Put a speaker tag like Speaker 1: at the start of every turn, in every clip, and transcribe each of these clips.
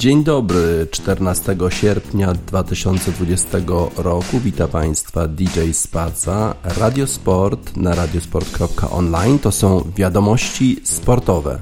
Speaker 1: Dzień dobry, 14 sierpnia 2020 roku. Witam Państwa DJ Spaza, Radiosport na radiosport.online. To są wiadomości sportowe.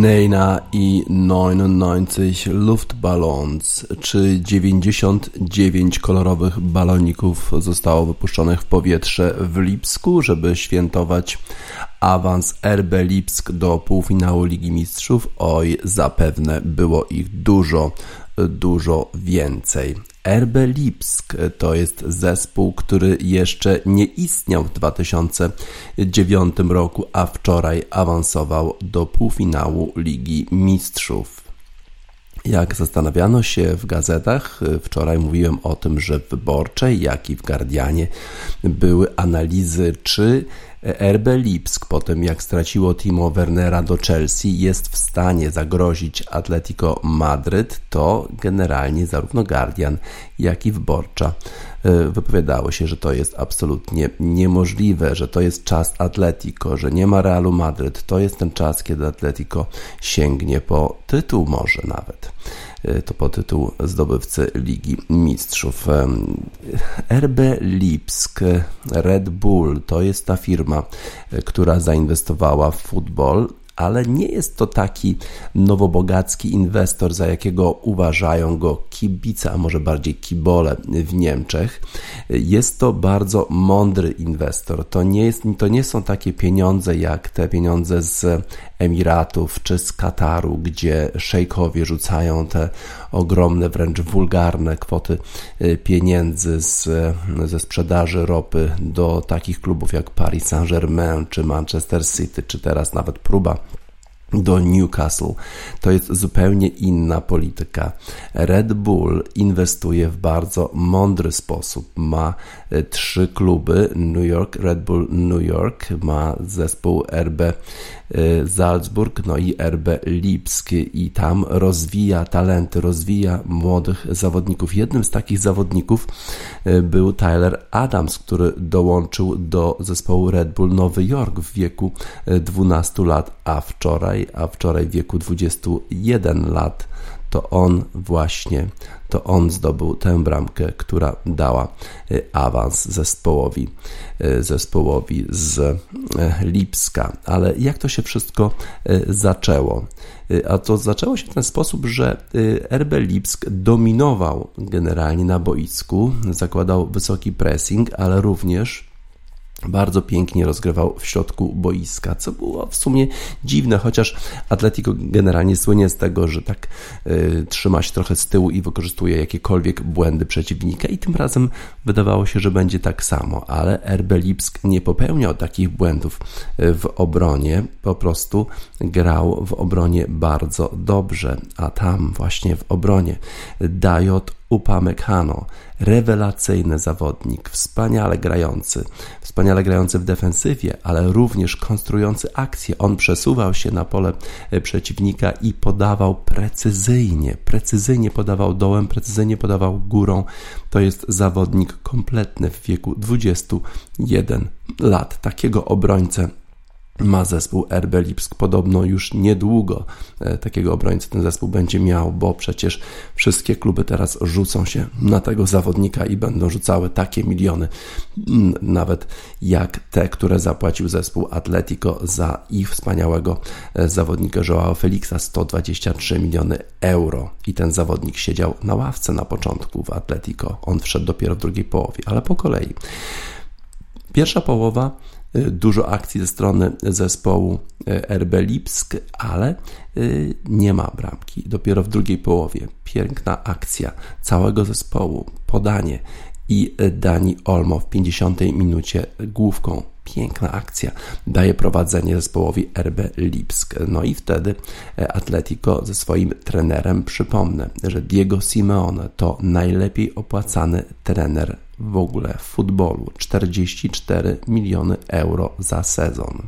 Speaker 1: Neina i 99 Luftballons, czy 99 kolorowych baloników zostało wypuszczonych w powietrze w Lipsku, żeby świętować awans RB Lipsk do półfinału Ligi Mistrzów? Oj, zapewne było ich dużo, dużo więcej. RB Lipsk to jest zespół, który jeszcze nie istniał w 2009 roku, a wczoraj awansował do półfinału Ligi Mistrzów. Jak zastanawiano się w gazetach, wczoraj mówiłem o tym, że w Wyborczej, jak i w Guardianie były analizy, czy RB Lipsk po tym jak straciło Timo Wernera do Chelsea jest w stanie zagrozić Atletico Madryt, to generalnie zarówno Guardian jak i Wyborcza e, wypowiadało się, że to jest absolutnie niemożliwe, że to jest czas Atletico, że nie ma Realu Madryt. To jest ten czas, kiedy Atletico sięgnie po tytuł może nawet. E, to po tytuł zdobywcy Ligi Mistrzów. RB Lipsk, Red Bull to jest ta firma, e, która zainwestowała w futbol ale nie jest to taki nowobogacki inwestor, za jakiego uważają go kibice, a może bardziej kibole w Niemczech. Jest to bardzo mądry inwestor. To nie, jest, to nie są takie pieniądze jak te pieniądze z Emiratów czy z Kataru, gdzie szejkowie rzucają te ogromne, wręcz wulgarne kwoty y, pieniędzy z, ze sprzedaży ropy do takich klubów jak Paris Saint-Germain czy Manchester City, czy teraz nawet próba do Newcastle. To jest zupełnie inna polityka. Red Bull inwestuje w bardzo mądry sposób. Ma e, trzy kluby: New York, Red Bull New York, ma zespół RB e, Salzburg, no i RB Lipsk i tam rozwija talenty, rozwija młodych zawodników. Jednym z takich zawodników e, był Tyler Adams, który dołączył do zespołu Red Bull Nowy Jork w wieku 12 lat, a wczoraj a wczoraj w wieku 21 lat, to on właśnie, to on zdobył tę bramkę, która dała y, awans zespołowi, y, zespołowi z y, Lipska. Ale jak to się wszystko zaczęło? A to zaczęło się w ten sposób, że RB Lipsk dominował generalnie na boisku, zakładał wysoki pressing, ale również bardzo pięknie rozgrywał w środku boiska, co było w sumie dziwne, chociaż Atletico generalnie słynie z tego, że tak y, trzyma się trochę z tyłu i wykorzystuje jakiekolwiek błędy przeciwnika i tym razem wydawało się, że będzie tak samo, ale RB Lipsk nie popełniał takich błędów y, w obronie, po prostu grał w obronie bardzo dobrze, a tam właśnie w obronie Dajot Upamecano, rewelacyjny zawodnik, wspaniale grający, wspaniale grający w defensywie, ale również konstruujący akcje. On przesuwał się na pole e, przeciwnika i podawał precyzyjnie, precyzyjnie podawał dołem, precyzyjnie podawał górą. To jest zawodnik kompletny w wieku 21 lat. Takiego obrońcę ma zespół RB Lipsk. Podobno już niedługo e, takiego obrońcy ten zespół będzie miał, bo przecież wszystkie kluby teraz rzucą się na tego zawodnika i będą rzucały takie miliony, nawet jak te, które zapłacił zespół Atletico za ich wspaniałego e, zawodnika Joao Felixa 123 miliony euro. I ten zawodnik siedział na ławce na początku w Atletico. On wszedł dopiero w drugiej połowie, ale po kolei. Pierwsza połowa dużo akcji ze strony zespołu y, RB Lipsk, ale y, nie ma bramki. Dopiero w drugiej połowie piękna akcja całego zespołu, podanie i Dani Olmo w 50 minucie główką. Piękna akcja daje prowadzenie zespołowi RB Lipsk. No i wtedy Atletico ze swoim trenerem przypomnę, że Diego Simeone to najlepiej opłacany trener w ogóle w futbolu 44 miliony euro za sezon.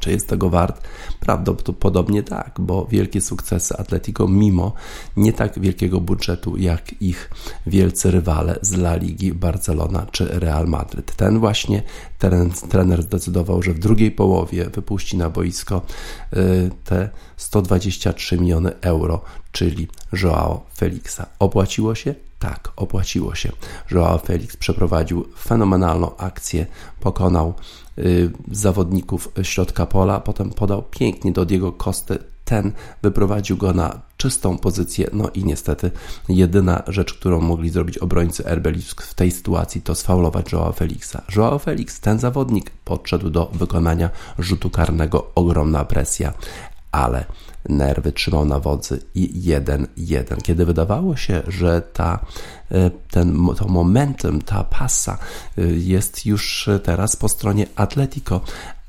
Speaker 1: Czy jest tego wart? Prawdopodobnie tak, bo wielkie sukcesy Atletico, mimo nie tak wielkiego budżetu jak ich wielcy rywale z La Ligi Barcelona czy Real Madryt. Ten właśnie ten trener zdecydował, że w drugiej połowie wypuści na boisko y, te 123 miliony euro, czyli Joao Felixa. Opłaciło się? Tak, opłaciło się. Joao Felix przeprowadził fenomenalną akcję, pokonał zawodników środka pola, potem podał pięknie do Diego Costy. Ten wyprowadził go na czystą pozycję. No i niestety jedyna rzecz, którą mogli zrobić obrońcy RB w tej sytuacji to sfaulować Joao Felixa. Joao Felix, ten zawodnik, podszedł do wykonania rzutu karnego. Ogromna presja, ale nerwy trzymał na wodzy i 1-1. Kiedy wydawało się, że ta, e, ten, to momentum, ta pasa e, jest już teraz po stronie Atletico,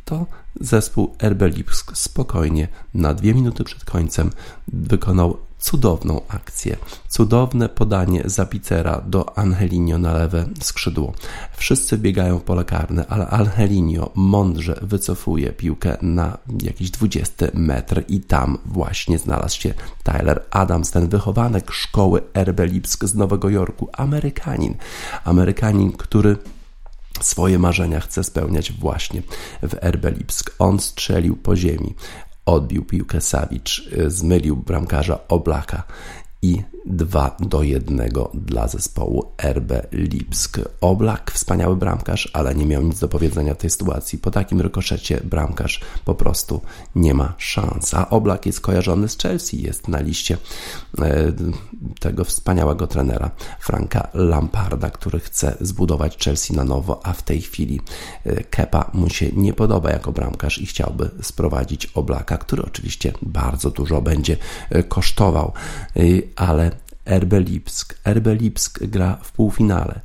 Speaker 1: to zespół RB Lipsk spokojnie na dwie minuty przed końcem wykonał cudowną akcję, cudowne podanie Zapicera do Angelinio na lewe skrzydło. Wszyscy biegają w pole karne, ale Angelinio mądrze wycofuje piłkę na jakiś 20 metr i tam właśnie znalazł się Tyler Adams, ten wychowanek szkoły RB Lipsk z Nowego Jorku, Amerykanin. Amerykanin, który swoje marzenia chce spełniać właśnie w RB Lipsk. On strzelił po ziemi, odbił piłkę Savic, y, zmylił bramkarza Oblaka i 2 do 1 dla zespołu RB Lipsk. Oblak, wspaniały bramkarz, ale nie miał nic do powiedzenia w tej sytuacji. Po takim rykoszecie bramkarz po prostu nie ma szans. A Oblak jest kojarzony z Chelsea, jest na liście e, tego wspaniałego trenera Franka Lamparda, który chce zbudować Chelsea na nowo, a w tej chwili e, Kepa mu się nie podoba jako bramkarz i chciałby sprowadzić Oblaka, który oczywiście bardzo dużo będzie e, kosztował, ale RB Lipsk. RB Lipsk gra w półfinale.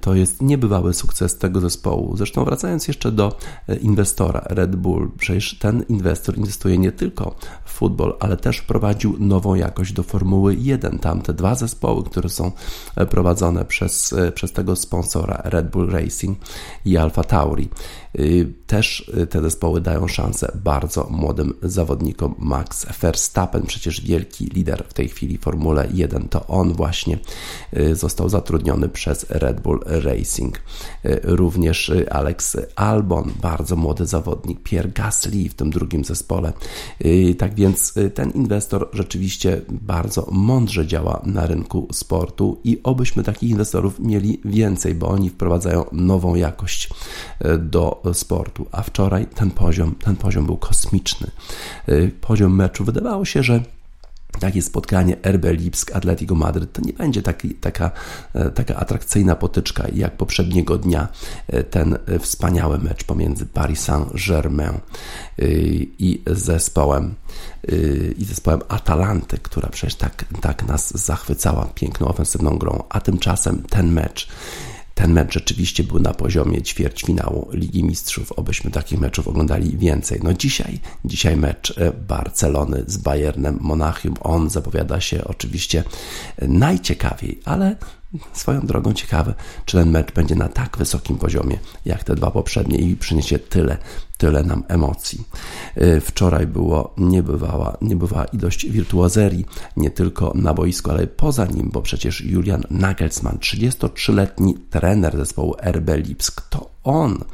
Speaker 1: to jest niebywały sukces tego zespołu. Zresztą wracając jeszcze do inwestora Red Bull, przecież ten inwestor inwestuje nie tylko w futbol, ale też wprowadził nową jakość do Formuły 1. Tam te dwa zespoły, które są prowadzone przez, przez tego sponsora Red Bull Racing i Alfa Tauri. Y, też y, te zespoły dają szansę bardzo młodym zawodnikom. Max Verstappen, przecież wielki lider w tej chwili Formule 1, to on właśnie y, został zatrudniony przez Red Bull Racing. Również Alex Albon, bardzo młody zawodnik, Pierre Gasly w tym drugim zespole. Tak więc ten inwestor rzeczywiście bardzo mądrze działa na rynku sportu i obyśmy takich inwestorów mieli więcej, bo oni wprowadzają nową jakość do sportu, a wczoraj ten poziom, ten poziom był kosmiczny. Y, poziom meczu wydawało się, że takie spotkanie RB Lipsk Atletico Madryt to nie będzie taki, taka, e, taka atrakcyjna potyczka jak poprzedniego dnia e, ten wspaniały mecz pomiędzy Paris Saint-Germain i zespołem i zespołem Atalanty, która przecież tak, tak nas zachwycała piękną ofensywną grą, a tymczasem ten mecz ten mecz rzeczywiście był na poziomie ćwierćfinału Ligi Mistrzów. Obyśmy takich meczów oglądali więcej. No dzisiaj, dzisiaj mecz e, Barcelony z Bayernem Monachium. On zapowiada się oczywiście najciekawiej, ale Swoją drogą ciekawe, czy ten mecz będzie na tak wysokim poziomie, jak te dwa poprzednie i przyniesie tyle, tyle nam emocji. Y, wczoraj było niebywała, niebywała ilość wirtuozerii, nie tylko na boisku, ale poza nim, bo przecież Julian Nagelsmann, 33-letni trener zespołu RB Lipsk, to on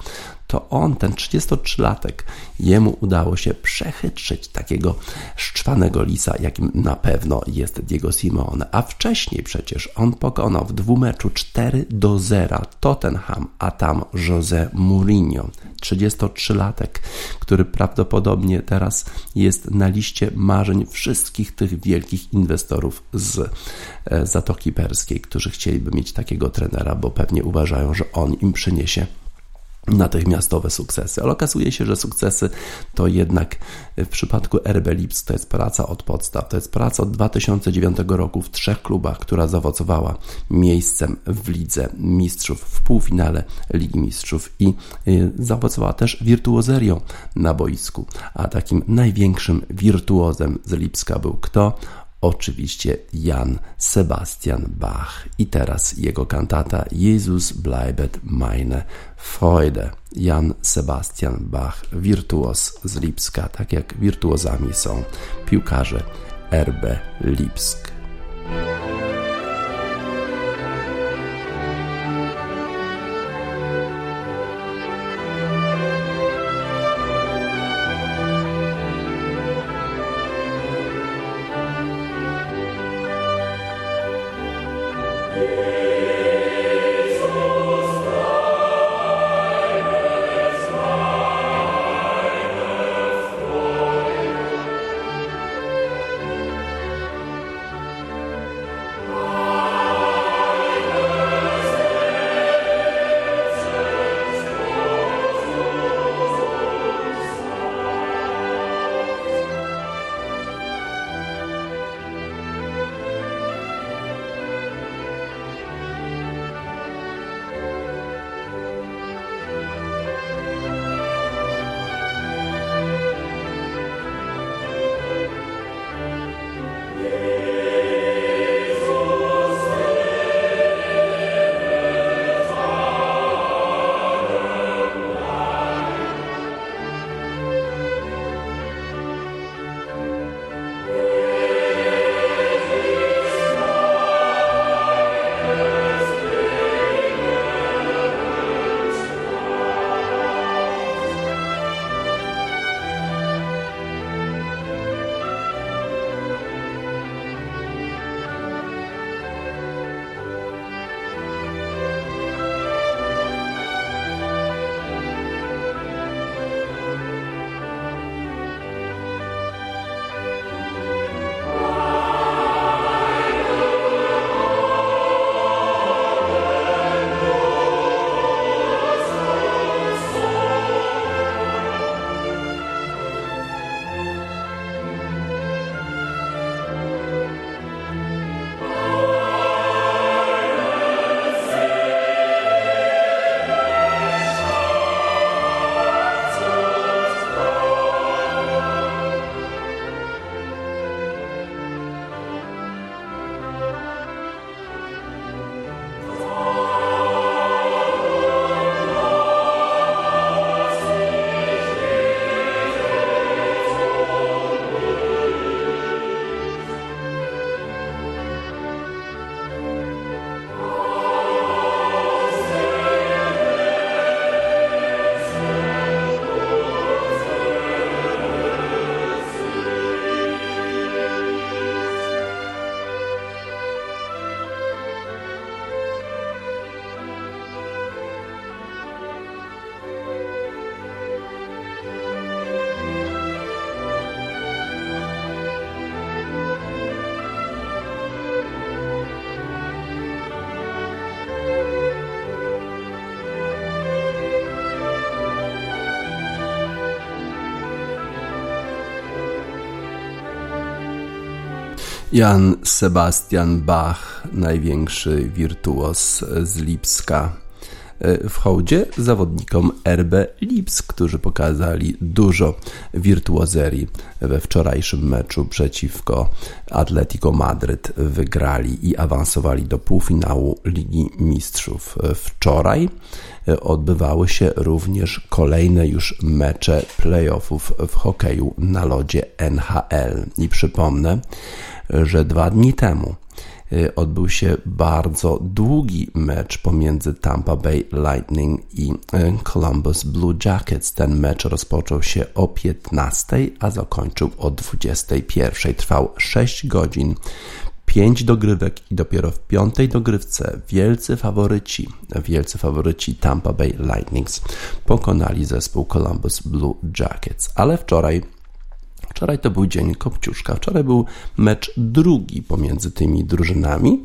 Speaker 1: to on, ten 33-latek, jemu udało się przechytrzyć takiego szczwanego lisa, jakim na pewno jest Diego Simone. A wcześniej przecież on pokonał w dwumeczu 4 do 0 Tottenham, a tam Jose Mourinho. 33-latek, który prawdopodobnie teraz jest na liście marzeń wszystkich tych wielkich inwestorów z e, Zatoki Perskiej, którzy chcieliby mieć takiego trenera, bo pewnie uważają, że on im przyniesie natychmiastowe sukcesy. Ale okazuje się, że sukcesy to jednak w przypadku RB Lips to jest praca od podstaw. To jest praca od 2009 roku w trzech klubach, która zaowocowała miejscem w Lidze Mistrzów, w półfinale Ligi Mistrzów i y, zaowocowała też wirtuozerią na boisku. A takim największym wirtuozem z Lipska był kto? Oczywiście Jan Sebastian Bach i teraz jego kantata Jezus bleibet meine Freude. Jan Sebastian Bach, wirtuos z Lipska, tak jak wirtuozami są piłkarze RB Lipsk. Jan Sebastian Bach, największy wirtuos z Lipska. E, w hołdzie zawodnikom RB Lipsk, którzy pokazali dużo wirtuozerii we wczorajszym meczu przeciwko Atletico Madryt. Wygrali i awansowali do półfinału Ligi Mistrzów. Wczoraj e, odbywały się również kolejne już mecze playoffów w hokeju na lodzie NHL. I przypomnę, że dwa dni temu odbył się bardzo długi mecz pomiędzy Tampa Bay Lightning i y, Columbus Blue Jackets. Ten mecz rozpoczął się o 15, a zakończył o 21. Trwał 6 godzin. 5 dogrywek i dopiero w piątej dogrywce wielcy faworyci, wielcy faworyci Tampa Bay Lightnings pokonali zespół Columbus Blue Jackets. Ale wczoraj Wczoraj to był dzień Kopciuszka. Wczoraj był mecz drugi pomiędzy tymi drużynami.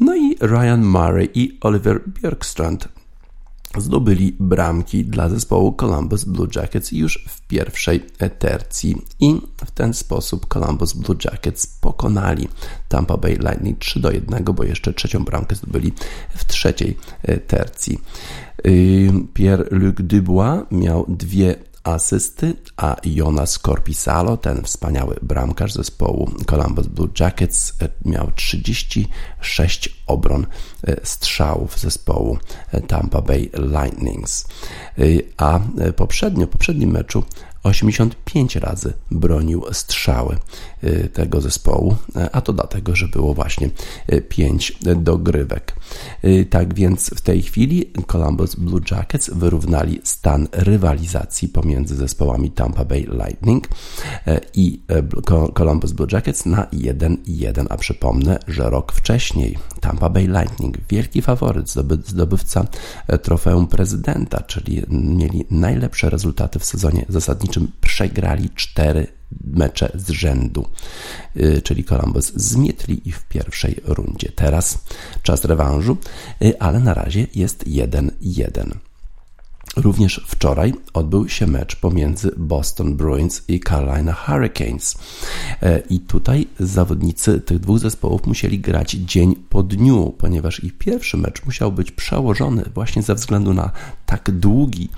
Speaker 1: No i Ryan Murray i Oliver Björkstrand zdobyli bramki dla zespołu Columbus Blue Jackets już w pierwszej tercji i w ten sposób Columbus Blue Jackets pokonali Tampa Bay Lightning 3 do 1, bo jeszcze trzecią bramkę zdobyli w trzeciej tercji. Pierre-Luc Dubois miał dwie asysty, a Jonas Corpisalo, ten wspaniały bramkarz zespołu Columbus Blue Jackets, e, miał 36 obron e, strzałów zespołu e, Tampa Bay Lightnings. A poprzednio, w poprzednim meczu 85 razy bronił strzały tego zespołu, a to dlatego, że było właśnie 5 y, dogrywek. Y, tak więc w tej chwili Columbus Blue Jackets wyrównali stan rywalizacji pomiędzy zespołami Tampa Bay Lightning i Columbus Blue Jackets na 1-1, a przypomnę, że rok wcześniej Tampa Bay Lightning, wielki faworyt, zdobywca trofeum prezydenta, czyli mieli najlepsze rezultaty w sezonie zasadniczym czym przegrali cztery mecze z rzędu, y, czyli Columbus zmietli ich w pierwszej rundzie. Teraz czas rewanżu, y, ale na razie jest 1-1. Również wczoraj odbył się mecz pomiędzy Boston Bruins i Carolina Hurricanes. E, I tutaj zawodnicy tych dwóch zespołów musieli grać dzień po dniu, ponieważ ich pierwszy mecz musiał być przełożony właśnie ze względu na tak długi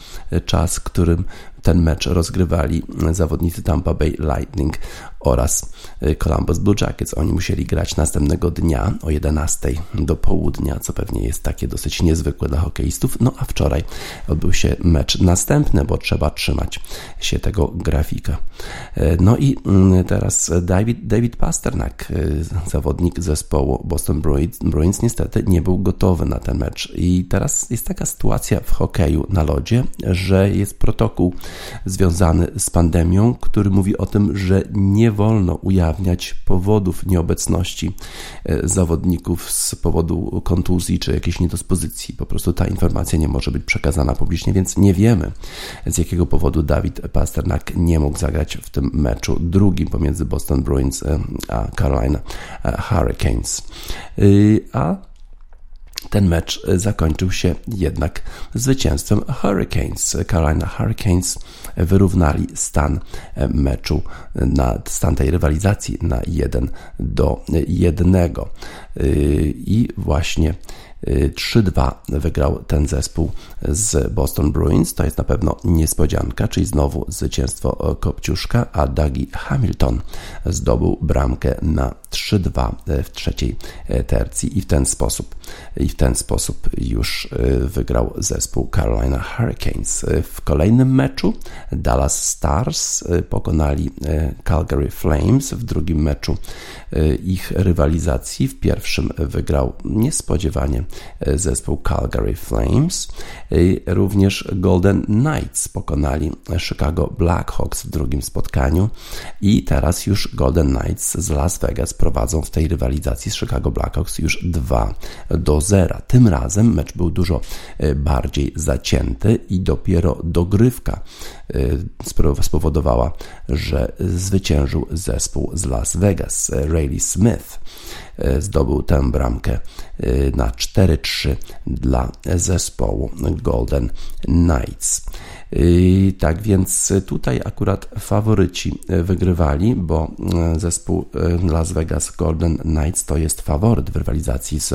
Speaker 1: czas, którym ten mecz rozgrywali zawodnicy Tampa Bay Lightning oraz y, Columbus Blue Jackets. Oni musieli grać następnego dnia o 11 do południa, co pewnie jest takie dosyć niezwykłe dla hokeistów. No a wczoraj odbył się mecz następny, bo trzeba trzymać się tego grafika. Y, no i mm, teraz David, David Pasternak, y, zawodnik zespołu Boston Bruins, Bruins, niestety nie był gotowy na ten mecz. I teraz jest taka sytuacja w hokeju na lodzie, że jest protokół związany z pandemią, który mówi o tym, że nie wolno ujawniać powodów nieobecności e, zawodników z powodu kontuzji czy jakiejś niedyspozycji. Po prostu ta informacja nie może być przekazana publicznie, więc nie wiemy z jakiego powodu Dawid Pasternak nie mógł zagrać w tym meczu drugim pomiędzy Boston Bruins e, a Carolina e, Hurricanes. A ten mecz zakończył się jednak zwycięstwem Hurricanes. Carolina Hurricanes wyrównali stan meczu, na stan tej rywalizacji na 1 do 1. I właśnie 3-2 wygrał ten zespół z Boston Bruins. To jest na pewno niespodzianka, czyli znowu zwycięstwo Kopciuszka, a Dougie Hamilton zdobył bramkę na 3-2 w trzeciej tercji i w ten sposób i w ten sposób już wygrał zespół Carolina Hurricanes. W kolejnym meczu Dallas Stars pokonali Calgary Flames w drugim meczu ich rywalizacji. W pierwszym wygrał niespodziewanie zespół Calgary Flames. Również Golden Knights pokonali Chicago Blackhawks w drugim spotkaniu i teraz już Golden Knights z Las Vegas prowadzą w tej rywalizacji z Chicago Blackhawks już 2 do 0. Tym razem mecz był dużo e, bardziej zacięty i dopiero dogrywka e, spowodowała, że zwyciężył zespół z Las Vegas, Rayleigh Smith.
Speaker 2: Zdobył tę bramkę na 4-3 dla zespołu Golden Knights. Tak więc tutaj akurat faworyci wygrywali, bo zespół Las Vegas Golden Knights to jest faworyt w rywalizacji z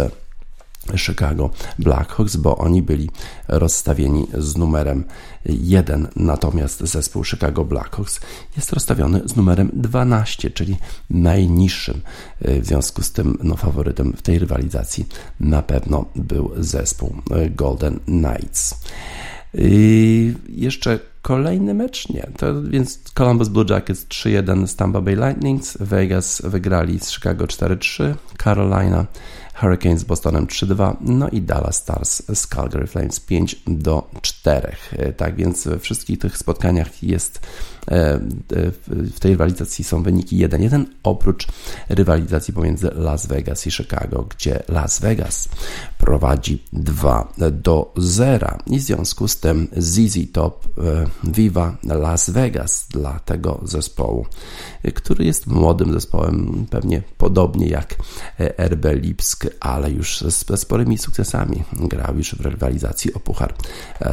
Speaker 2: Chicago Blackhawks, bo oni byli rozstawieni z numerem 1, natomiast zespół Chicago Blackhawks jest rozstawiony z numerem 12, czyli najniższym. W związku z tym no, faworytem w tej rywalizacji na pewno był zespół Golden Knights. I jeszcze kolejny mecz? Nie. To więc Columbus Blue Jackets 3-1 z Tampa Bay Lightnings, Vegas wygrali z Chicago 4-3, Carolina Hurricanes z Bostonem 3-2, no i Dallas Stars z Calgary Flames 5 do 4. E, tak więc we wszystkich tych spotkaniach jest w tej rywalizacji są wyniki 1-1, oprócz rywalizacji pomiędzy Las Vegas i Chicago, gdzie Las Vegas prowadzi 2 do 0 i w związku z tym ZZ Top Viva Las Vegas dla tego zespołu, który jest młodym zespołem, pewnie podobnie jak RB Lipsk, ale już ze sporymi sukcesami. Grał już w rywalizacji o Puchar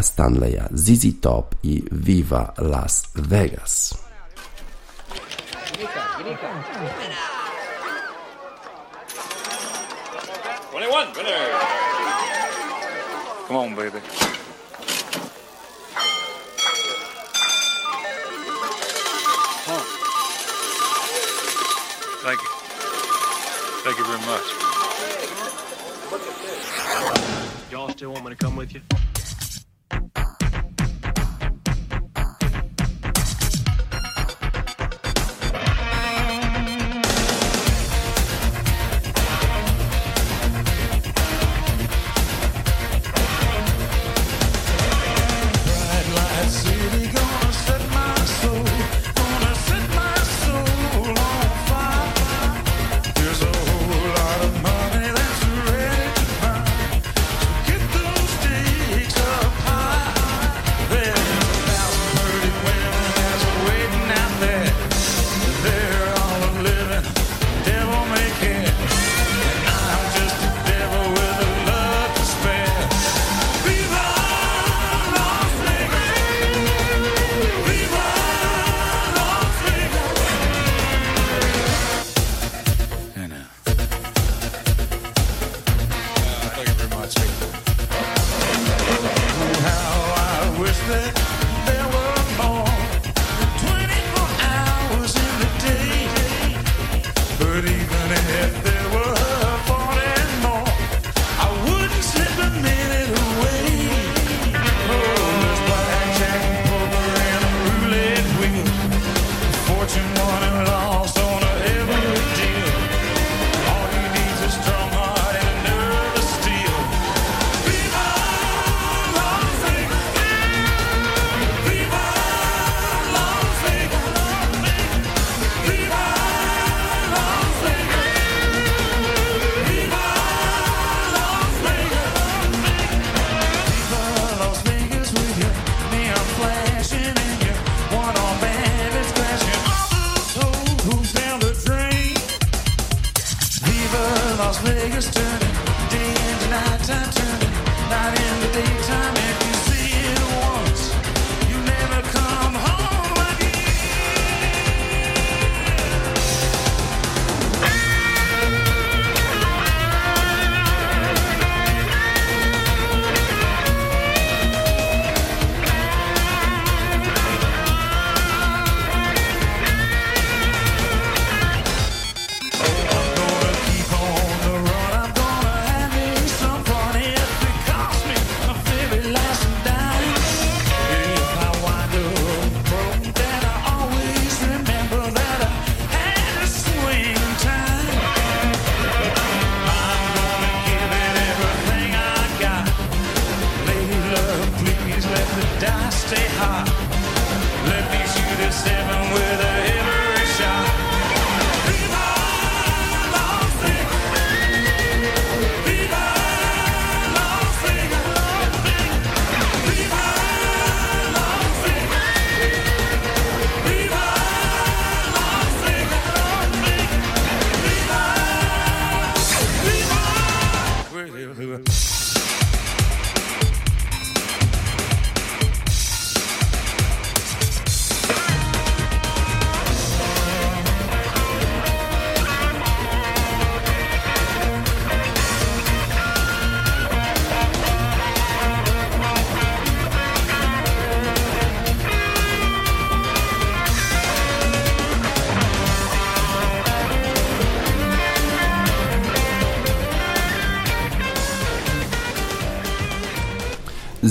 Speaker 2: Stanleya ZZ Top i Viva Las Vegas. Come on, baby. Thank you. Thank you very much. Y'all still want me to come with you?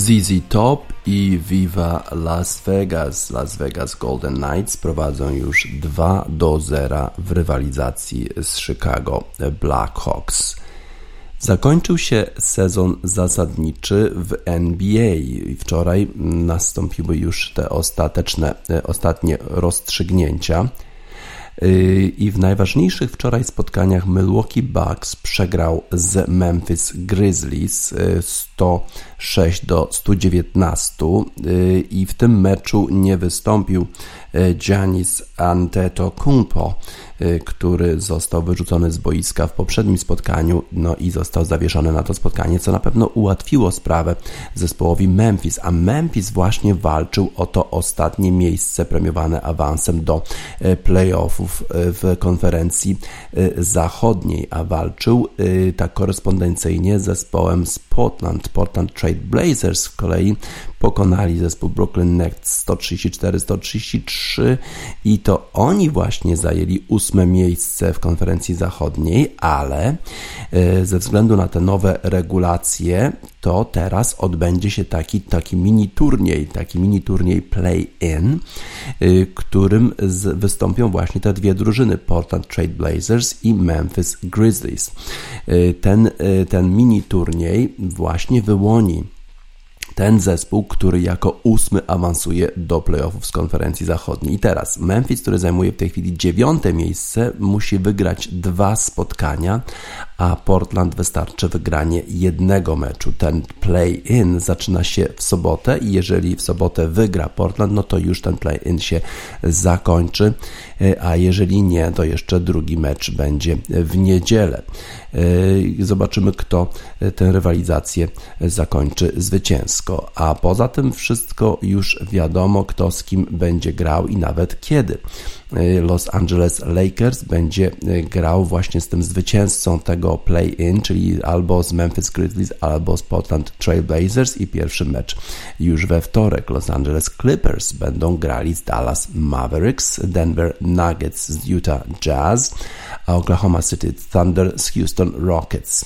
Speaker 1: ZZ Top i Viva Las Vegas. Las Vegas Golden Knights prowadzą już 2 do 0 w rywalizacji z Chicago Blackhawks. Zakończył się sezon zasadniczy w NBA i wczoraj nastąpiły już te ostateczne, ostatnie rozstrzygnięcia. I w najważniejszych wczoraj spotkaniach Milwaukee Bucks przegrał z Memphis Grizzlies 100 6 do 119 y, i w tym meczu nie wystąpił y, Giannis Antetokounmpo, y, który został wyrzucony z boiska w poprzednim spotkaniu, no i został zawieszony na to spotkanie, co na pewno ułatwiło sprawę zespołowi Memphis, a Memphis właśnie walczył o to ostatnie miejsce premiowane awansem do playoffów w konferencji zachodniej, a walczył tak korespondencyjnie z zespołem z Portland, Portland Trail Blazers z kolei pokonali zespół Brooklyn Nets 134-133 i to oni właśnie zajęli ósme miejsce w konferencji zachodniej, ale e, ze względu na te nowe regulacje, to teraz odbędzie się taki, taki mini turniej, taki mini turniej play-in, e, którym wystąpią właśnie te dwie drużyny, Portland Trade Blazers i Memphis Grizzlies. E, ten, ten mini turniej właśnie wyłoni ten zespół, który jako ósmy awansuje do playoffów z konferencji zachodniej. I teraz Memphis, który zajmuje w tej chwili dziewiąte miejsce, musi wygrać dwa spotkania, a Portland wystarczy wygranie jednego meczu. Ten play-in zaczyna się w sobotę i jeżeli w sobotę wygra Portland, no to już ten play-in się zakończy, a jeżeli nie, to jeszcze drugi mecz będzie w niedzielę. Zobaczymy, kto tę rywalizację zakończy zwycięsko. A poza tym wszystko już wiadomo, kto z kim będzie grał i nawet kiedy. Y, Los Angeles Lakers będzie y, grał właśnie z tym zwycięzcą tego play-in, czyli albo z Memphis Grizzlies, albo z Portland Trail Blazers i pierwszy mecz już we wtorek. Los Angeles Clippers będą grali z Dallas Mavericks, Denver Nuggets z Utah Jazz, a Oklahoma City Thunder z Houston Rockets.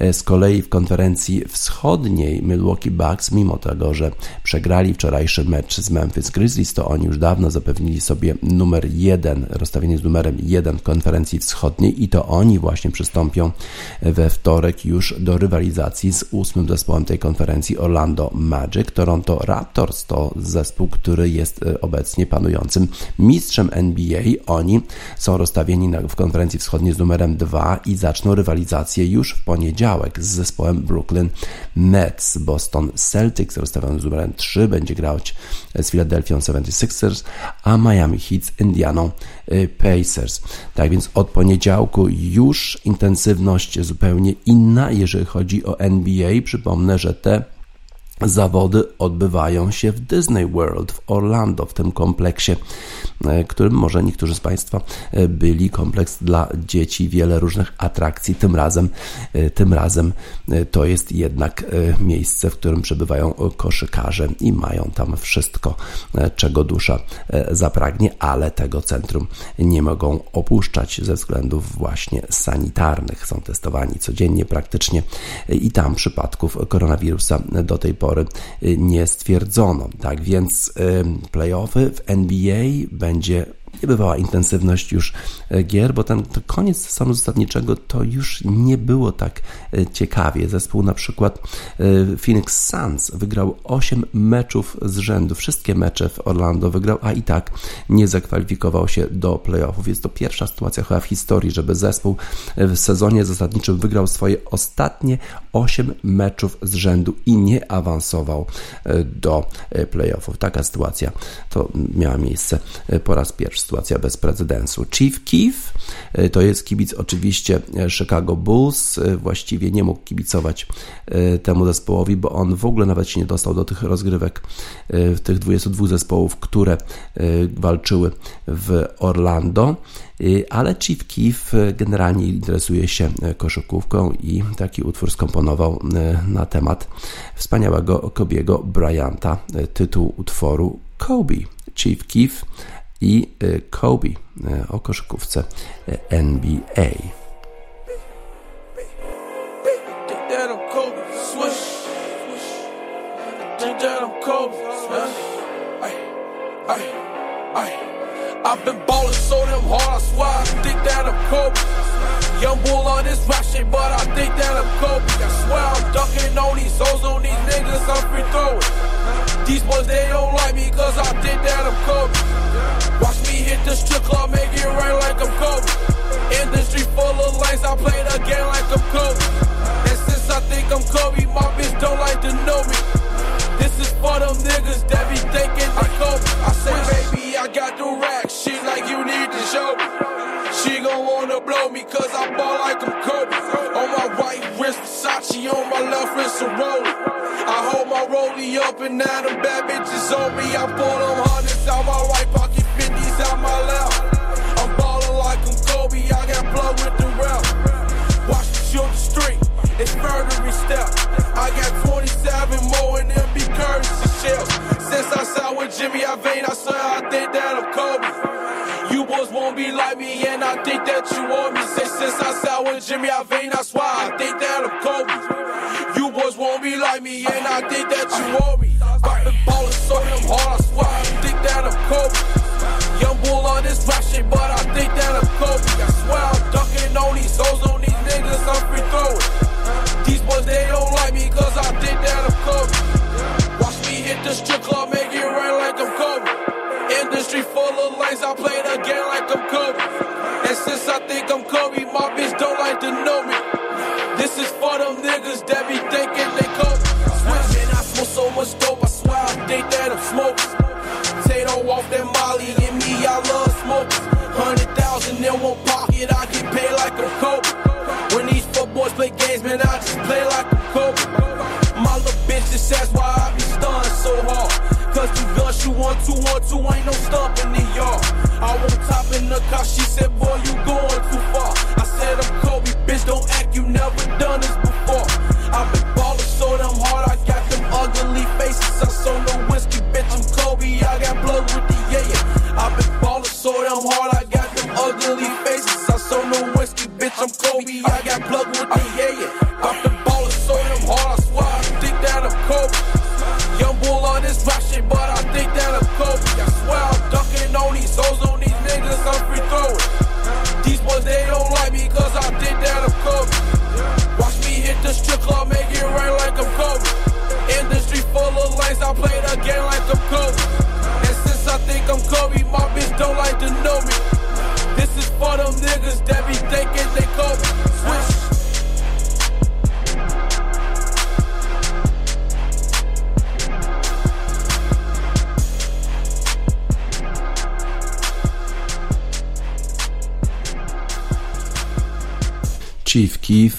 Speaker 1: Y, z kolei w konferencji wschodniej Milwaukee Bucks, mimo tego, że przegrali wczorajszy mecz z Memphis Grizzlies, to oni już dawno zapewnili sobie numer 1, rozstawienie z numerem 1 w konferencji wschodniej i to oni właśnie przystąpią we wtorek już do rywalizacji z ósmym zespołem tej konferencji Orlando Magic. Toronto Raptors to zespół, który jest e, obecnie panującym mistrzem NBA. Oni są rozstawieni w konferencji wschodniej z numerem 2 i zaczną rywalizację już w poniedziałek z zespołem Brooklyn Nets. Boston Celtics rozstawiony z numerem 3 będzie grać z Philadelphia 76ers, a Miami Heat z Indiana Indianą y, Pacers. Tak więc od poniedziałku już intensywność zupełnie inna, jeżeli chodzi o NBA. Przypomnę, że te Zawody odbywają się w Disney World w Orlando, w tym kompleksie, e, którym może niektórzy z Państwa e, byli. Kompleks dla dzieci, wiele różnych atrakcji. Tym razem, e, tym razem to jest jednak miejsce, w którym przebywają koszykarze i mają tam wszystko, czego dusza zapragnie, ale tego centrum nie mogą opuszczać ze względów właśnie sanitarnych. Są testowani codziennie praktycznie i tam przypadków koronawirusa do tej pory pory y, nie stwierdzono. Tak więc y, playoffy w NBA będzie niebywała intensywność już e, gier, bo ten koniec sezonu zasadniczego to już nie było tak e, ciekawie. Zespół na przykład e, Phoenix Suns wygrał 8 meczów z rzędu, wszystkie mecze w Orlando wygrał, a i tak nie zakwalifikował się do playoffów. Jest to pierwsza sytuacja chyba w historii, żeby zespół w sezonie zasadniczym wygrał swoje ostatnie 8 meczów z rzędu i nie awansował do playoffów. Taka sytuacja to miała miejsce po raz pierwszy sytuacja bez precedensu. Chief Keef e, to jest kibic oczywiście e, Chicago Bulls. E, właściwie nie mógł kibicować temu zespołowi, bo on w ogóle nawet się nie dostał do tych rozgrywek tych 22 zespołów, które walczyły w Orlando. Ale Chief Keef generalnie interesuje się koszykówką i taki utwór skomponował na temat wspaniałego Kobiego Bryanta. Tytuł utworu Kobe. Chief Keef i Kobe o koszykówce NBA.
Speaker 3: I've been ballin' so damn hard, I swear I think that I'm Kobe. Young bull on this rap shit, but I think that I'm Kobe. I swear I'm ducking on these hoes, on these niggas, I'm free throwing. These boys, they don't like me, cause I think that I'm Kobe. Watch me hit the strip club, make it rain like I'm Kobe. Industry full of lanes, I play the game like I'm Kobe. And since I think I'm Kobe, my bitch don't like to know me. This is for them niggas that be thinking they Kobe. I say, baby, I got the rack shit like you need to show me. She gon' wanna blow me cause I ball like I'm Kobe. On my right wrist, Versace, on my left wrist, a Rollie. I hold my rollie up and now them bad bitches on me. I pull them hundreds out my right pocket, 50s out my left. I'm ballin' like I'm Kobe, I got blood with the rep. Watch me shoot the street, it's murdery step. I got 27 more in them be shells. Since I sat with Jimmy I Iovine, I swear I think that I'm Kobe. You boys won't be like me, and I think that you want me. Say since I sat with Jimmy I Iovine, that's why I think that I'm Kobe. Like me, and I think that you want me. Been ballin' so damn hard, I swear I think that I'm Kobe. Young bull on this rap shit, but I think that I'm Kobe. I swear I'm ducking on these hoes, on these niggas, I'm free throwing. These boys, they don't like me, cause I think that I'm Kobe. Watch me hit the strip club, make it rain like I'm Kobe. Industry full of lanes, I play the game like I'm Kobe. And since I think I'm Kobe, my bitch don't like to know me. This is for them niggas that be thinking play like I'm Kobe. My little bitch just says why I be stunned so hard. Cause the gun shoot one, two, one, two, ain't no stumping in yard. I won't top in the car, she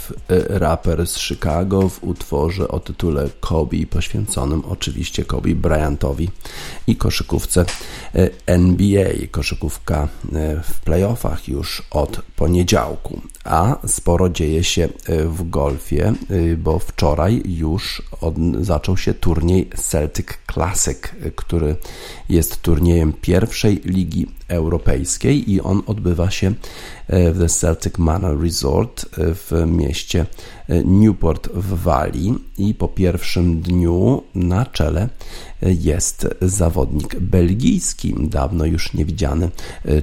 Speaker 1: Keef, y, raper z Chicago w utworze o tytule Kobe, poświęconym oczywiście Kobe Bryantowi i koszykówce y, NBA. Koszykówka y, w playoffach już od poniedziałku, a sporo dzieje się w golfie, bo wczoraj już od, zaczął się turniej Celtic Classic, który jest turniejem pierwszej ligi europejskiej i on odbywa się w The Celtic Manor Resort w mieście Newport w Walii i po pierwszym dniu na czele jest zawodnik belgijski, dawno już niewidziany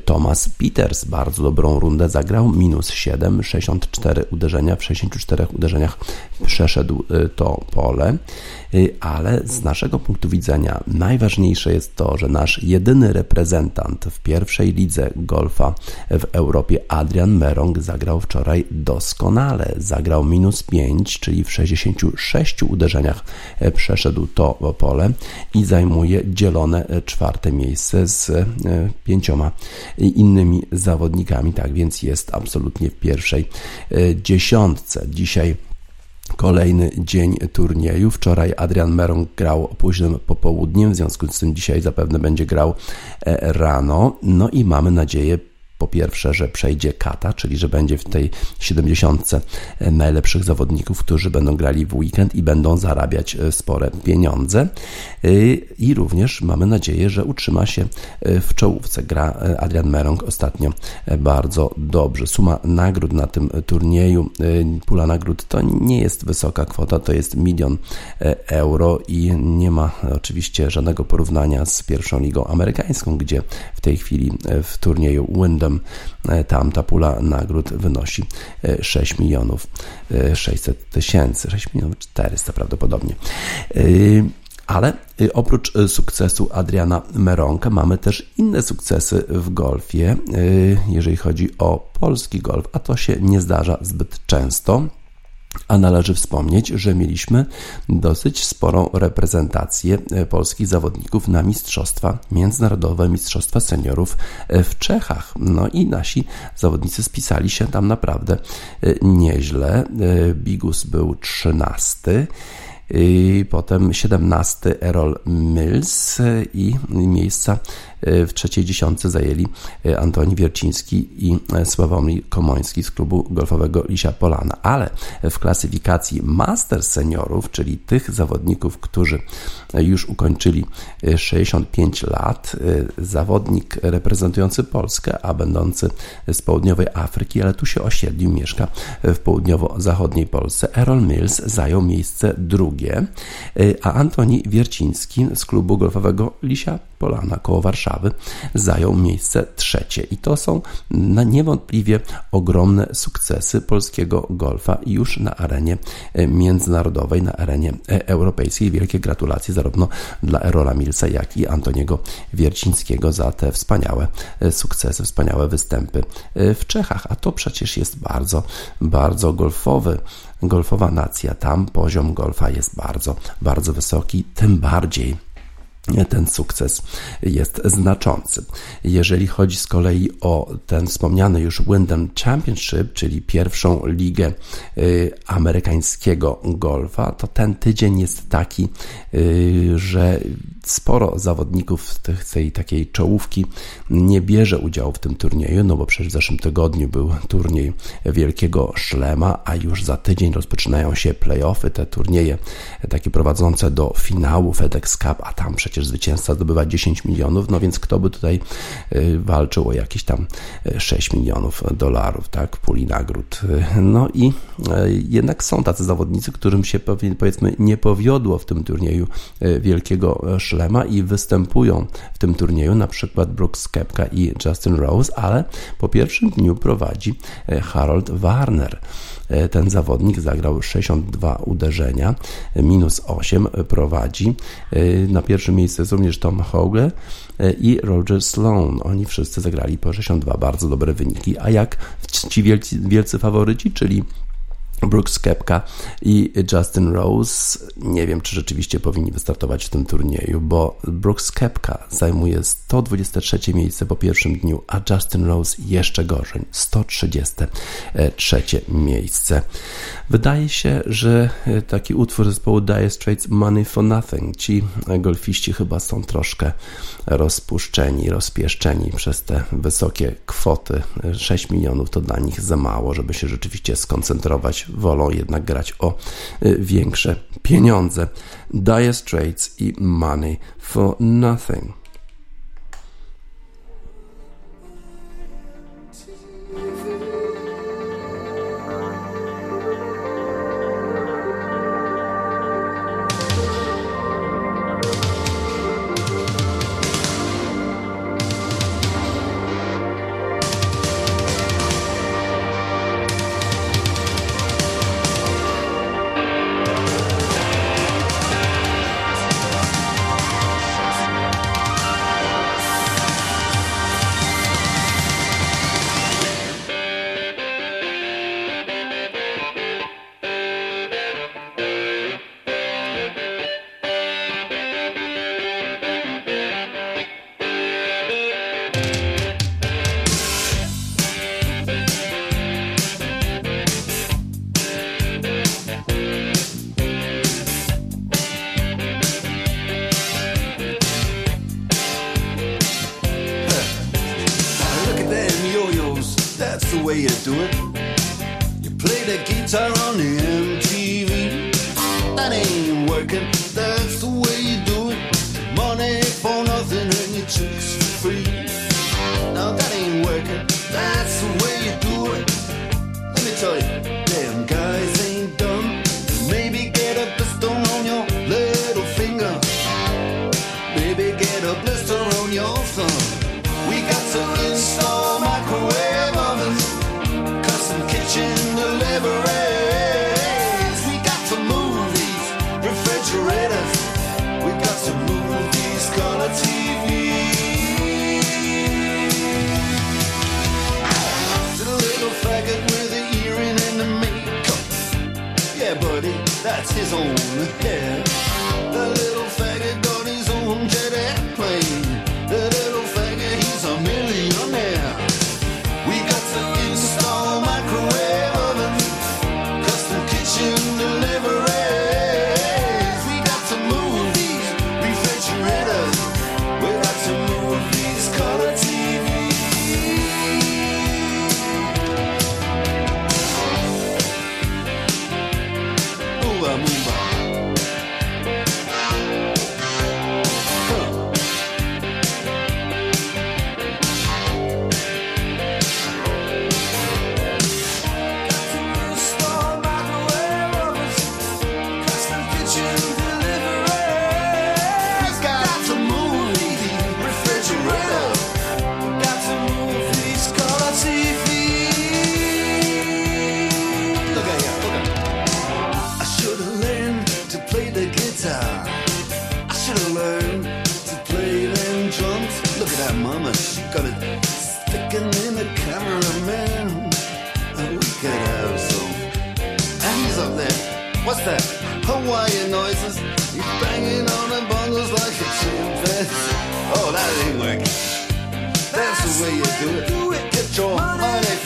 Speaker 1: Thomas Peters. Bardzo dobrą rundę zagrał, minus 7, 64 uderzenia, w 64 uderzeniach przeszedł to pole, ale z naszego punktu widzenia najważniejsze jest to, że nasz jedyny reprezentant w pierwszej lidze golfa w Europie, Adrian Merong, zagrał wczoraj doskonale. Zagrał minus 5, czyli w 66 uderzeniach przeszedł to pole i zajmuje dzielone czwarte miejsce z pięcioma innymi zawodnikami. Tak więc jest absolutnie w pierwszej dziesiątce. Dzisiaj Kolejny dzień turnieju. Wczoraj Adrian Merong grał późnym popołudniem, w związku z tym dzisiaj zapewne będzie grał rano. No i mamy nadzieję Po pierwsze, że przejdzie kata, czyli że będzie w tej 70 najlepszych zawodników, którzy będą grali w weekend i będą zarabiać spore pieniądze. I również mamy nadzieję, że utrzyma się w czołówce. Gra Adrian Merong ostatnio bardzo dobrze. Suma nagród na tym turnieju, pula nagród to nie jest wysoka kwota, to jest milion euro i nie ma oczywiście żadnego porównania z pierwszą ligą amerykańską, gdzie w tej chwili w turnieju Wyndham tam ta pula nagród wynosi 6 milionów 600 tysięcy, 6 milionów 400 prawdopodobnie. Ale oprócz sukcesu Adriana Meronka mamy też inne sukcesy w golfie, jeżeli chodzi o polski golf, a to się nie zdarza zbyt często. A należy wspomnieć, że mieliśmy dosyć sporą reprezentację polskich zawodników na mistrzostwa, międzynarodowe mistrzostwa seniorów w Czechach. No i nasi zawodnicy spisali się tam naprawdę nieźle. Bigus był trzynasty. I potem 17 Errol Mills i miejsca E, w trzeciej dziesiątce zajęli e, Antoni Wierciński i e, Sławomir Komoński z klubu golfowego Lisia Polana. Ale w klasyfikacji Master Seniorów, czyli tych zawodników, którzy już ukończyli 65 lat, zawodnik reprezentujący Polskę, a będący z południowej Afryki, ale tu się osiedlił, mieszka w południowo-zachodniej Polsce. Errol Mills zajął miejsce drugie, a Antoni Wierciński z klubu golfowego Lisia Polana koło Warszawy zajął miejsce trzecie. I to są niewątpliwie ogromne sukcesy polskiego golfa już na arenie e, międzynarodowej, na arenie e, europejskiej. Wielkie gratulacje zarówno dla Erola Milsa, jak i Antoniego Wiercińskiego za te wspaniałe e, sukcesy, wspaniałe występy w Czechach. A to przecież jest bardzo, bardzo golfowy golfowa nacja. Tam poziom golfa jest bardzo, bardzo wysoki, tym bardziej ten sukces jest znaczący. Jeżeli chodzi z kolei o ten wspomniany już Wyndham Championship, czyli pierwszą ligę y, amerykańskiego golfa, to ten tydzień jest taki, y, że sporo zawodników tych, tej takiej czołówki nie bierze udziału w tym turnieju, no bo przecież w zeszłym tygodniu był turniej Wielkiego Szlema, a już za tydzień rozpoczynają się playoffy, te turnieje takie prowadzące do finału FedEx Cup, a tam przecież zwycięzca zdobywa 10 milionów, no więc kto by tutaj y, walczył o jakieś tam 6 y, milionów dolarów, tak, puli nagród. Y, no i jednak są tacy zawodnicy, którym się powiedzmy nie powiodło w tym turnieju Wielkiego Szlema, I występują w tym turnieju, na przykład Brooks Kepka i Justin Rose, ale po pierwszym dniu prowadzi e, Harold Warner. E, ten zawodnik zagrał 62 uderzenia, minus 8 prowadzi. E, na pierwszym miejscu jest również Tom Hogle i Roger Sloan. Oni wszyscy zagrali po 62 bardzo dobre wyniki. A jak ci wielcy, wielcy faworyci, czyli Brooks Kepka i Justin Rose. Nie wiem, czy rzeczywiście powinni wystartować w tym turnieju, bo Brooks Kepka zajmuje 123 miejsce po pierwszym dniu, a Justin Rose jeszcze gorzej 133 miejsce. Wydaje się, że taki utwór zespołu Dire Straits Money for Nothing. Ci golfiści chyba są troszkę rozpuszczeni, rozpieszczeni przez te wysokie kwoty. 6 milionów to dla nich za mało, żeby się rzeczywiście skoncentrować wolą jednak grać o y, większe pieniądze. Dire Straits i Money for Nothing.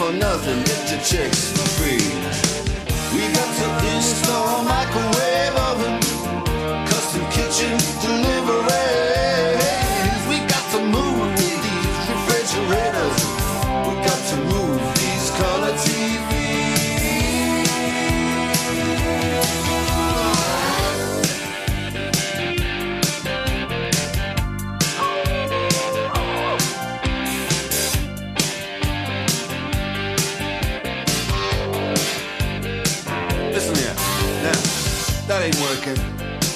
Speaker 4: For nothing. Get your chicks for free. We got to install microwave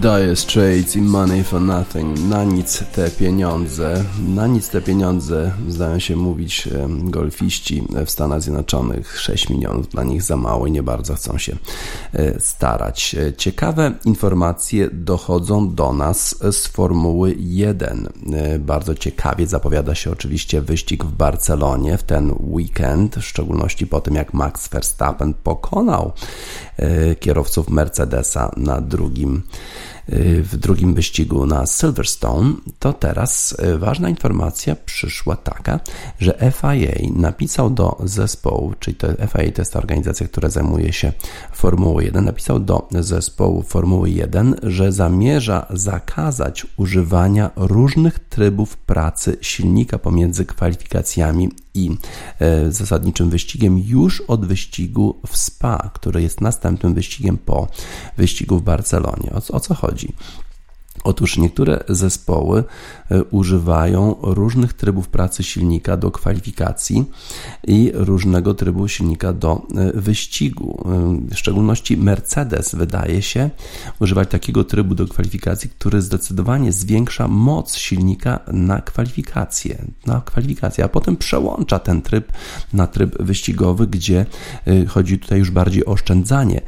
Speaker 1: Dire Straits i Money for Nothing. Na nic te pieniądze. Na nic te pieniądze, zdają się mówić golfiści w Stanach Zjednoczonych. 6 milionów dla nich za mało i nie bardzo chcą się e, starać. E, Ciekawe informacje dochodzą do nas z Formuły 1. E, Bardzo ciekawie zapowiada się oczywiście wyścig w Barcelonie w ten weekend, w szczególności po tym jak Max Verstappen pokonał kierowców Mercedesa na drugim w drugim wyścigu na Silverstone, to teraz e, ważna informacja przyszła taka, że FIA napisał do zespołu, czyli to FIA to jest ta organizacja, która zajmuje się Formułą 1, napisał do zespołu Formuły 1, że zamierza zakazać używania różnych trybów pracy silnika pomiędzy kwalifikacjami i e, zasadniczym wyścigiem już od wyścigu w Spa, który jest następnym wyścigiem po wyścigu w Barcelonie. O, o co chodzi? Otóż niektóre zespoły e, używają różnych trybów pracy silnika do kwalifikacji i różnego trybu silnika do e, wyścigu. E, W szczególności Mercedes wydaje się używać takiego trybu do kwalifikacji, który zdecydowanie zwiększa moc silnika na kwalifikację, na kwalifikację, a potem przełącza ten tryb na tryb wyścigowy, gdzie chodzi tutaj już bardziej o oszczędzanie,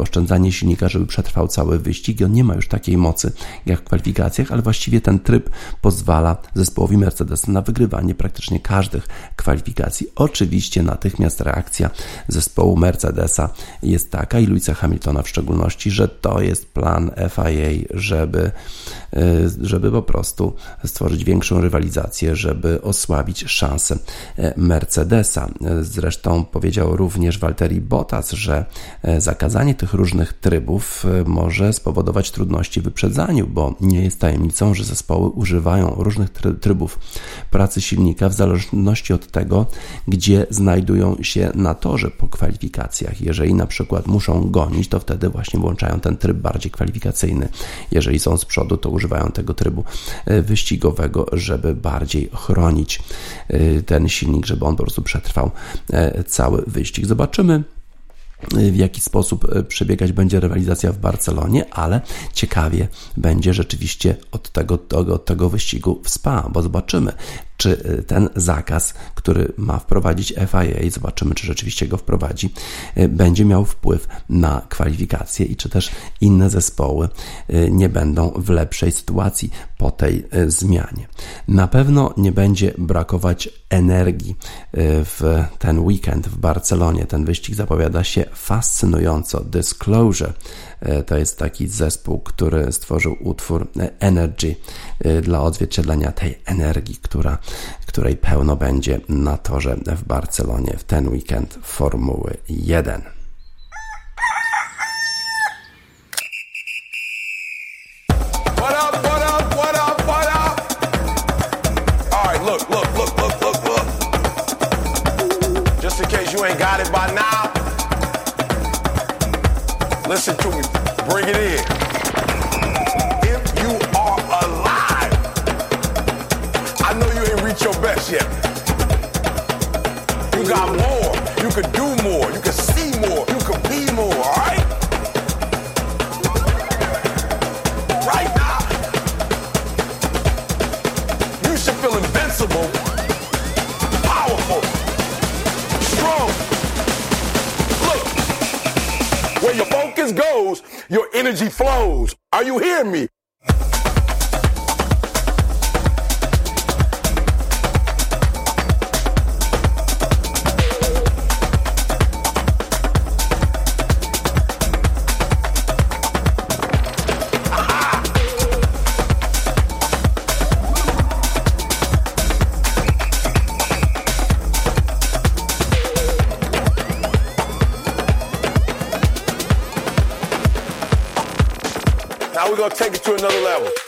Speaker 1: oszczędzanie silnika, żeby przetrwał cały wyścig. On nie ma już takiej mocy jak kwalifikacjach, ale właściwie ten tryb pozwala zespołowi Mercedes na wygrywanie praktycznie każdych kwalifikacji. Oczywiście natychmiast reakcja zespołu Mercedesa jest taka i Louisa Hamiltona w szczególności, że to jest plan FIA, żeby, żeby po prostu stworzyć większą rywalizację, żeby osłabić szanse Mercedesa. Zresztą powiedział również Walteri Bottas, że zakazanie tych różnych trybów może spowodować trudności w wyprzedzaniu, bo nie jest tajemnicą, że zespoły używają różnych trybów pracy silnika w zależności od tego, gdzie znajdują się na torze po kwalifikacjach. Jeżeli na przykład muszą gonić, to wtedy właśnie włączają ten tryb bardziej kwalifikacyjny. Jeżeli są z przodu, to używają tego trybu e, wyścigowego, żeby bardziej chronić e, ten silnik, żeby on po prostu przetrwał e, cały wyścig. Zobaczymy w jaki sposób przebiegać będzie rywalizacja w Barcelonie, ale ciekawie będzie rzeczywiście od tego, tego, tego wyścigu w Spa, bo zobaczymy, czy y, ten zakaz, który ma wprowadzić FIA, zobaczymy, czy rzeczywiście go wprowadzi, y, będzie miał wpływ na kwalifikacje i czy też inne zespoły y, nie będą w lepszej sytuacji po tej zmianie. Na pewno nie będzie brakować energii w ten weekend w Barcelonie. Ten wyścig zapowiada się fascynująco. Disclosure to jest taki zespół, który stworzył utwór Energy dla odzwierciedlenia tej energii, która której pełno będzie na torze w Barcelonie w ten weekend Formuły 1. Listen to me. Bring it in. If you are alive, I know you ain't reached your best yet. You got more. You could do more. You could energy flows. Are you hearing me? Take it to another level.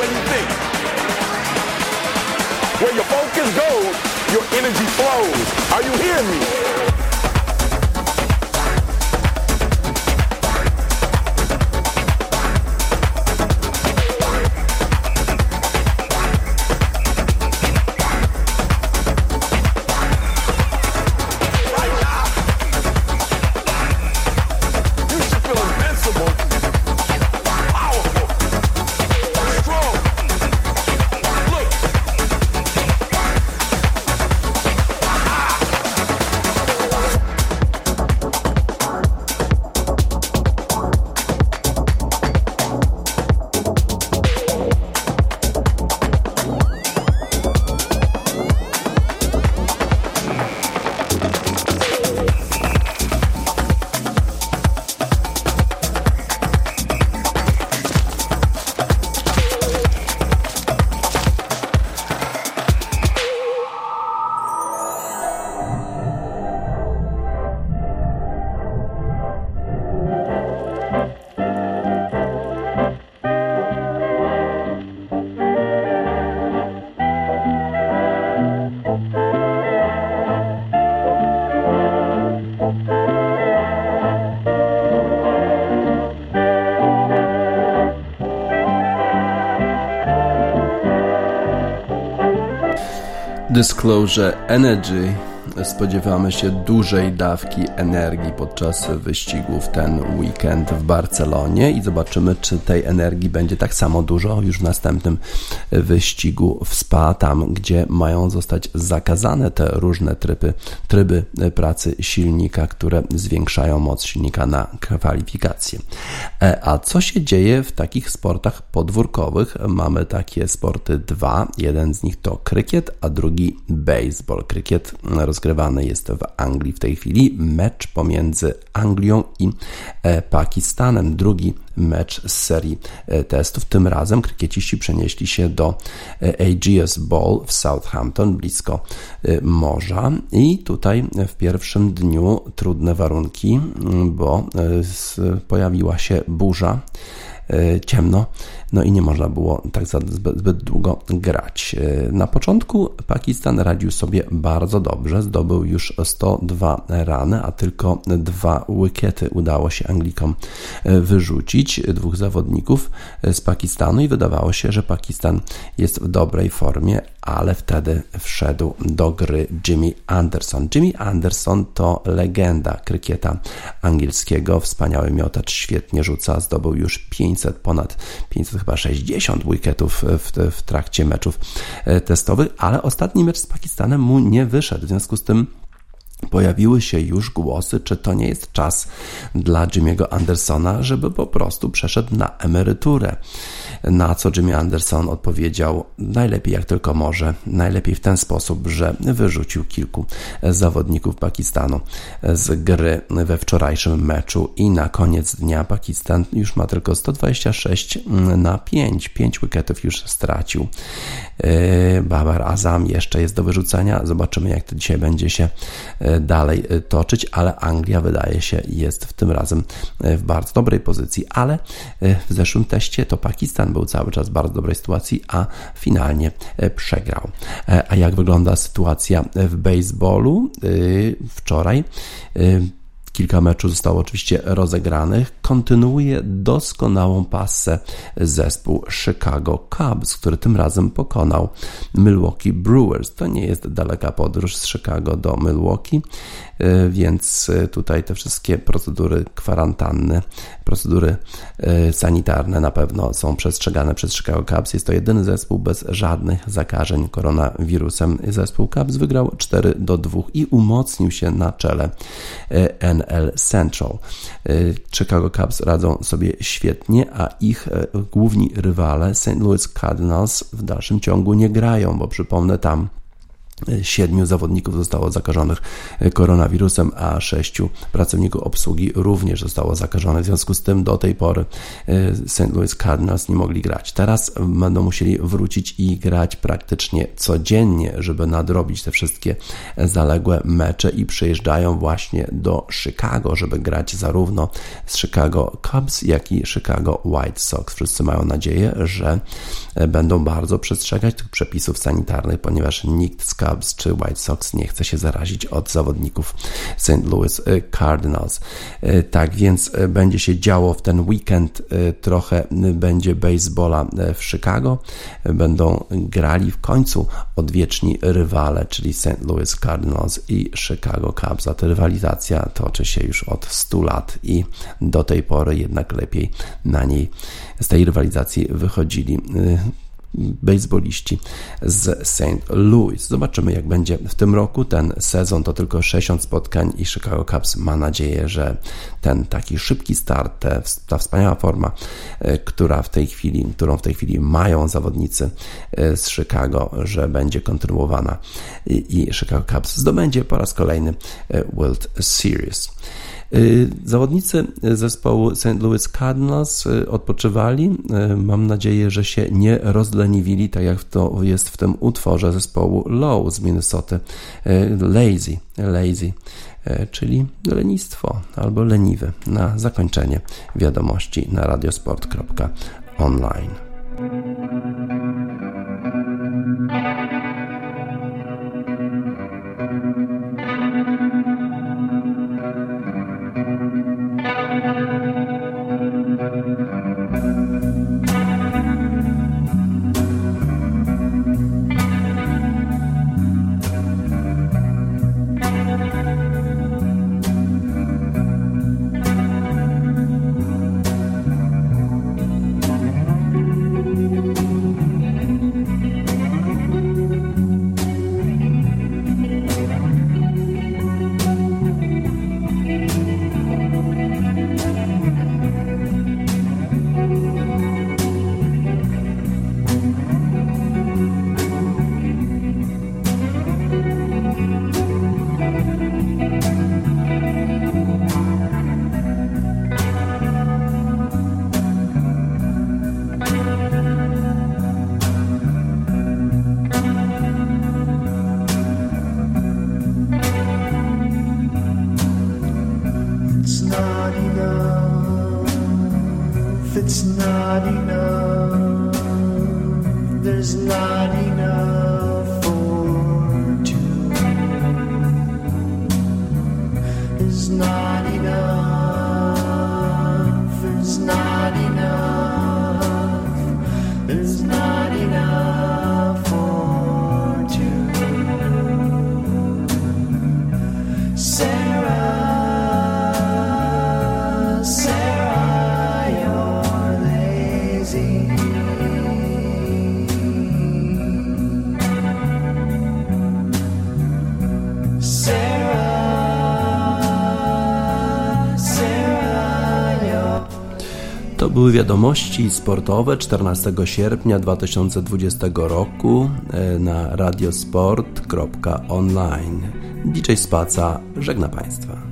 Speaker 1: way you think. Where your focus goes, your energy flows. Are you hearing me? Disclosure Energy. Spodziewamy się dużej dawki energii podczas wyścigu w ten weekend w Barcelonie i zobaczymy, czy tej energii będzie tak samo dużo już w następnym wyścigu w Spa, tam gdzie mają zostać zakazane te różne tryby, tryby pracy silnika, które zwiększają moc silnika na kwalifikacje. E, a co się dzieje w takich sportach podwórkowych? Mamy takie sporty dwa. Jeden z nich to krykiet, a drugi baseball. Krykiet rozgrywany jest w Anglii w tej chwili. Mecz pomiędzy Anglią i e, Pakistanem. Drugi mecz z serii e, testów. Tym razem krykieciści przenieśli się do e, AGS Bowl w Southampton, blisko morza. I tutaj w pierwszym dniu trudne warunki, bo pojawiła się burza ciemno no i nie można było tak zbyt, zbyt długo grać. E, na początku Pakistan radził sobie bardzo dobrze, zdobył już 102 rany, a tylko dwa wickety udało się Anglikom e, wyrzucić, dwóch zawodników e, z Pakistanu i wydawało się, że Pakistan jest w dobrej formie, ale wtedy wszedł do gry Jimmy Anderson. Jimmy Anderson to legenda krykieta angielskiego, wspaniały miotacz, świetnie rzuca, zdobył już 500, ponad 500 chyba 60 wicketów w, w trakcie meczów e, testowych, ale ostatni mecz z Pakistanem mu nie wyszedł. W związku z tym pojawiły się już głosy, czy to nie jest czas dla Jimmy'ego Andersona, żeby po prostu przeszedł na emeryturę. Na co Jimmy Anderson odpowiedział najlepiej jak tylko może, najlepiej w ten sposób, że wyrzucił kilku zawodników Pakistanu z gry we wczorajszym meczu i na koniec dnia Pakistan już ma tylko 126 na 5. 5 wicketów już stracił. Yy, Babar Azam jeszcze jest do wyrzucenia. Zobaczymy, jak to dzisiaj będzie się yy, dalej yy, toczyć, ale Anglia wydaje się jest w tym razem w bardzo dobrej pozycji, ale w zeszłym teście to Pakistan był cały czas w bardzo dobrej sytuacji, a finalnie przegrał. A jak wygląda sytuacja w baseballu? Wczoraj Kilka meczów zostało oczywiście rozegranych. Kontynuuje doskonałą pasę zespół Chicago Cubs, który tym razem pokonał Milwaukee Brewers. To nie jest daleka podróż z Chicago do Milwaukee. E, więc e, tutaj te wszystkie procedury kwarantanny, procedury e, sanitarne na pewno są przestrzegane przez Chicago Cubs. Jest to jedyny zespół bez żadnych zakażeń koronawirusem. Zespół Cubs wygrał 4 do 2 i umocnił się na czele NL Central. Chicago Cubs radzą sobie świetnie, a ich główni rywale St. Louis Cardinals w dalszym ciągu nie grają, bo przypomnę tam Siedmiu zawodników zostało zakażonych koronawirusem, a sześciu pracowników obsługi również zostało zakażonych. W związku z tym do tej pory e, St. Louis Cardinals nie mogli grać. Teraz będą musieli wrócić i grać praktycznie codziennie, żeby nadrobić te wszystkie zaległe mecze i przyjeżdżają właśnie do Chicago, żeby grać zarówno z Chicago Cubs, jak i Chicago White Sox. Wszyscy mają nadzieję, że będą bardzo przestrzegać tych przepisów sanitarnych, ponieważ nikt z Cubs czy White Sox nie chce się zarazić od zawodników St. Louis y, Cardinals. Y, tak więc y, będzie się działo w ten weekend, trochę będzie baseballa w Chicago. Będą grali w końcu odwieczni rywale, czyli St. Louis Cardinals i Chicago Cubs. A ta rywalizacja toczy się już od 100 lat i do tej pory jednak lepiej na niej z tej rywalizacji wychodzili baseballiści z St. Louis. Zobaczymy, jak będzie w tym roku. Ten sezon to tylko 60 spotkań i Chicago Cubs ma nadzieję, że ten taki szybki start, ta wspaniała forma, e, która w tej chwili, którą w tej chwili mają zawodnicy e, z Chicago, że będzie kontynuowana i Chicago Cubs zdobędzie po raz kolejny e, World Series. Y, zawodnicy zespołu St. Louis Cardinals y, odpoczywali. Y, mam nadzieję, że się nie rozleniwili, tak jak to jest w tym utworze zespołu Low z Minnesota. Lazy, lazy, czyli lenistwo albo leniwy. Na zakończenie wiadomości na radiosport.online.
Speaker 5: running były wiadomości sportowe 14 sierpnia 2020 roku e, na radiosport.online. DJ Spaca żegna Państwa.